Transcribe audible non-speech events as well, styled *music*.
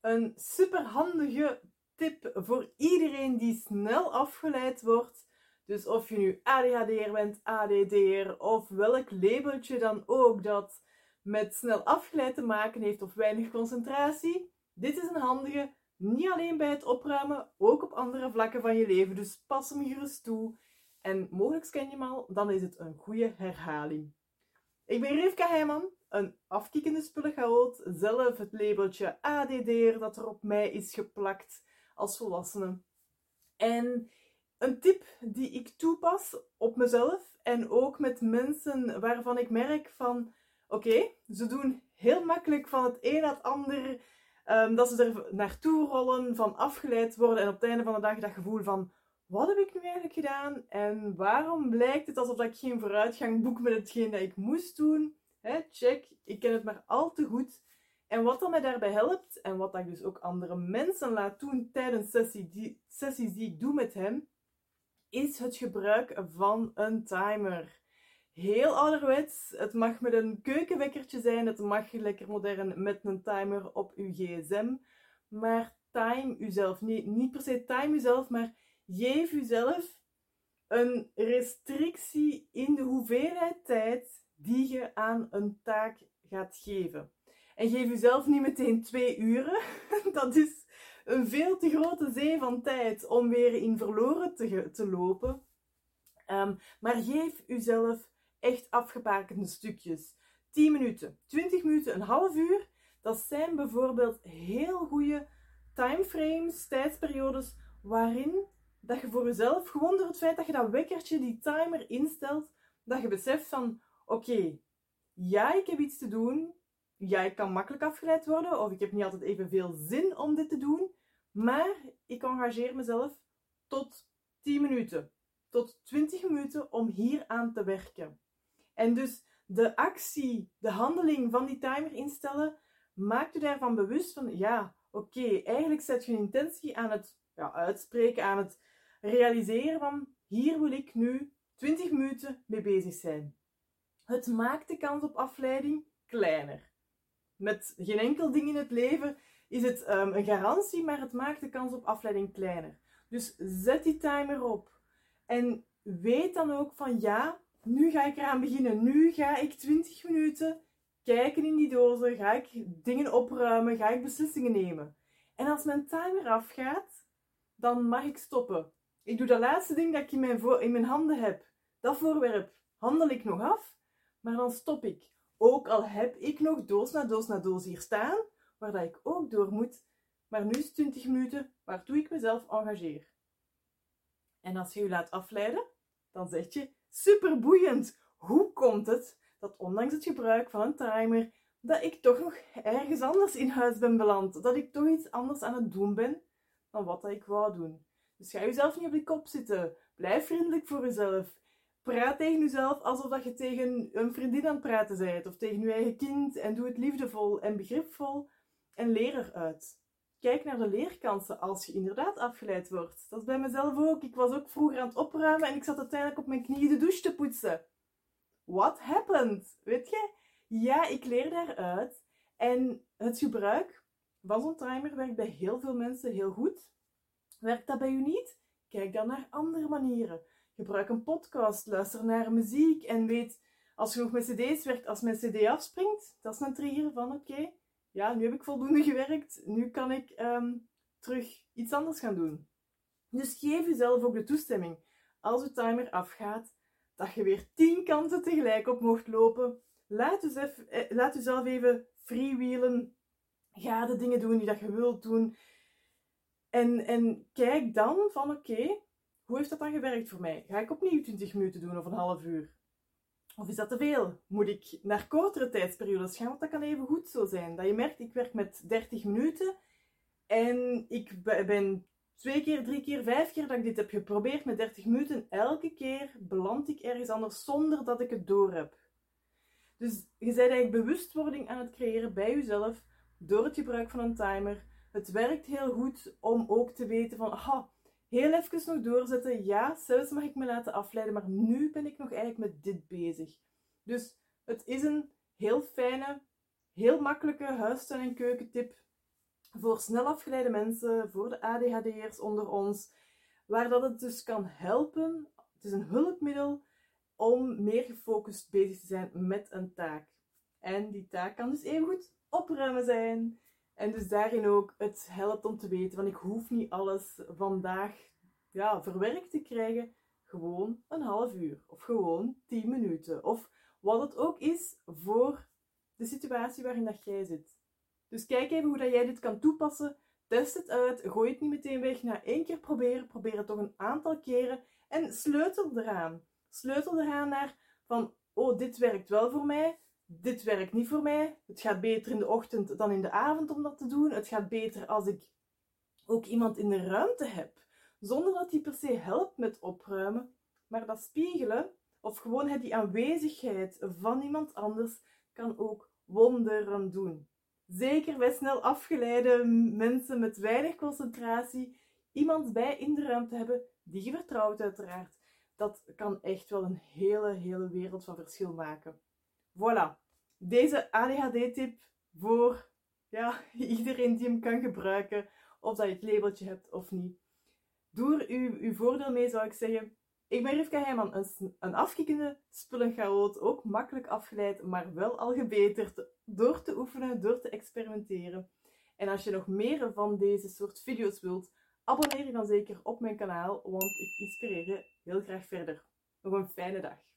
een superhandige tip voor iedereen die snel afgeleid wordt. Dus of je nu ADHD'er bent, ADD'er of welk labeltje dan ook dat met snel afgeleid te maken heeft of weinig concentratie. Dit is een handige, niet alleen bij het opruimen, ook op andere vlakken van je leven. Dus pas hem gerust toe. En mogelijk ken je hem al, dan is het een goede herhaling. Ik ben Rivka Heijman, een afkikkende spullenchaot, zelf het labeltje ADD'er dat er op mij is geplakt als volwassene. En een tip die ik toepas op mezelf en ook met mensen waarvan ik merk van oké, ze doen heel makkelijk van het een naar het ander, um, dat ze er naartoe rollen, van afgeleid worden en op het einde van de dag dat gevoel van wat heb ik nu eigenlijk gedaan en waarom lijkt het alsof ik geen vooruitgang boek met hetgeen dat ik moest doen? Check, ik ken het maar al te goed. En wat dan mij daarbij helpt, en wat ik dus ook andere mensen laat doen tijdens sessie die, sessies die ik doe met hem, is het gebruik van een timer. Heel ouderwets, het mag met een keukenwekkertje zijn, het mag lekker modern met een timer op uw gsm. Maar time uzelf, niet, niet per se time uzelf, maar geef uzelf een restrictie in de hoeveelheid tijd die je aan een taak gaat geven. En geef uzelf niet meteen twee uren. *laughs* Dat is een veel te grote zee van tijd om weer in verloren te, te lopen. Um, maar geef uzelf echt afgebakende stukjes. 10 minuten, 20 minuten, een half uur. Dat zijn bijvoorbeeld heel goede timeframes, tijdsperiodes, waarin dat je voor jezelf, gewoon door het feit dat je dat wekkertje, die timer instelt, dat je beseft van, oké, ja, ik heb iets te doen. Ja, ik kan makkelijk afgeleid worden, of ik heb niet altijd evenveel zin om dit te doen. Maar ik engageer mezelf tot 10 minuten, tot 20 minuten om hier aan te werken. En dus de actie, de handeling van die timer instellen, maakt u daarvan bewust van, ja, oké, eigenlijk zet je een intentie aan het ja, uitspreken, aan het realiseren van, hier wil ik nu 20 minuten mee bezig zijn. Het maakt de kans op afleiding kleiner. Met geen enkel ding in het leven is het um, een garantie, maar het maakt de kans op afleiding kleiner. Dus zet die timer op. En weet dan ook van ja, nu ga ik eraan beginnen. Nu ga ik 20 minuten kijken in die dozen. Ga ik dingen opruimen. Ga ik beslissingen nemen. En als mijn timer afgaat, dan mag ik stoppen. Ik doe dat laatste ding dat ik in mijn, in mijn handen heb. Dat voorwerp handel ik nog af, maar dan stop ik. Ook al heb ik nog doos na doos na doos hier staan, waar dat ik ook door moet. Maar nu is 20 minuten waartoe ik mezelf engageer. En als je je laat afleiden, dan zeg je super boeiend. Hoe komt het dat ondanks het gebruik van een timer, dat ik toch nog ergens anders in huis ben beland? Dat ik toch iets anders aan het doen ben dan wat ik wou doen? Dus ga jezelf niet op de kop zitten. Blijf vriendelijk voor jezelf. Praat tegen jezelf alsof dat je tegen een vriendin aan het praten bent of tegen je eigen kind en doe het liefdevol en begripvol en leer eruit. Kijk naar de leerkansen als je inderdaad afgeleid wordt. Dat is bij mezelf ook. Ik was ook vroeger aan het opruimen en ik zat uiteindelijk op mijn knieën de douche te poetsen. What happened? Weet je? Ja, ik leer daaruit. En het gebruik van zo'n timer werkt bij heel veel mensen heel goed. Werkt dat bij u niet? Kijk dan naar andere manieren. Gebruik een podcast, luister naar muziek en weet, als je nog met cd's werkt, als mijn cd afspringt, dat is een trigger van oké, ja, nu heb ik voldoende gewerkt, nu kan ik ehm, terug iets anders gaan doen. Dus geef jezelf ook de toestemming, als de timer afgaat, dat je weer tien kanten tegelijk op mocht lopen. Laat, jezelf, eh, laat jezelf even freewheelen. Ga de dingen doen die dat je wilt doen. En, en kijk dan van oké, hoe heeft dat dan gewerkt voor mij? Ga ik opnieuw 20 minuten doen of een half uur? Of is dat te veel? Moet ik naar kortere tijdsperiodes gaan? Want dat kan even goed zo zijn. Dat je merkt, ik werk met 30 minuten en ik ben twee keer, drie keer, vijf keer dat ik dit heb geprobeerd met 30 minuten. Elke keer beland ik ergens anders zonder dat ik het door heb. Dus je bent eigenlijk bewustwording aan het creëren bij jezelf door het gebruik van een timer. Het werkt heel goed om ook te weten van, aha, heel even nog doorzetten. Ja, zelfs mag ik me laten afleiden, maar nu ben ik nog eigenlijk met dit bezig. Dus het is een heel fijne, heel makkelijke huistuin- en keukentip voor snel afgeleide mensen, voor de ADHD'ers onder ons, waar dat het dus kan helpen. Het is een hulpmiddel om meer gefocust bezig te zijn met een taak. En die taak kan dus even goed opruimen zijn. En dus daarin ook, het helpt om te weten van ik hoef niet alles vandaag ja, verwerkt te krijgen. Gewoon een half uur of gewoon 10 minuten. Of wat het ook is voor de situatie waarin dat jij zit. Dus kijk even hoe dat jij dit kan toepassen. Test het uit. Gooi het niet meteen weg. Na één keer proberen. Probeer het toch een aantal keren. En sleutel eraan. Sleutel eraan naar van, oh, dit werkt wel voor mij. Dit werkt niet voor mij. Het gaat beter in de ochtend dan in de avond om dat te doen. Het gaat beter als ik ook iemand in de ruimte heb. Zonder dat die per se helpt met opruimen. Maar dat spiegelen, of gewoon die aanwezigheid van iemand anders, kan ook wonderen doen. Zeker bij snel afgeleide mensen met weinig concentratie, iemand bij in de ruimte hebben die je vertrouwt uiteraard. Dat kan echt wel een hele, hele wereld van verschil maken. Voilà, deze ADHD-tip voor ja, *laughs* iedereen die hem kan gebruiken, of dat je het labeltje hebt of niet. Doe er uw, uw voordeel mee, zou ik zeggen. Ik ben Rivka Heijman, een, een afkikkende spullenchaot, ook makkelijk afgeleid, maar wel al gebeterd door te oefenen, door te experimenteren. En als je nog meer van deze soort video's wilt, abonneer je dan zeker op mijn kanaal, want ik inspireer je heel graag verder. Nog een fijne dag.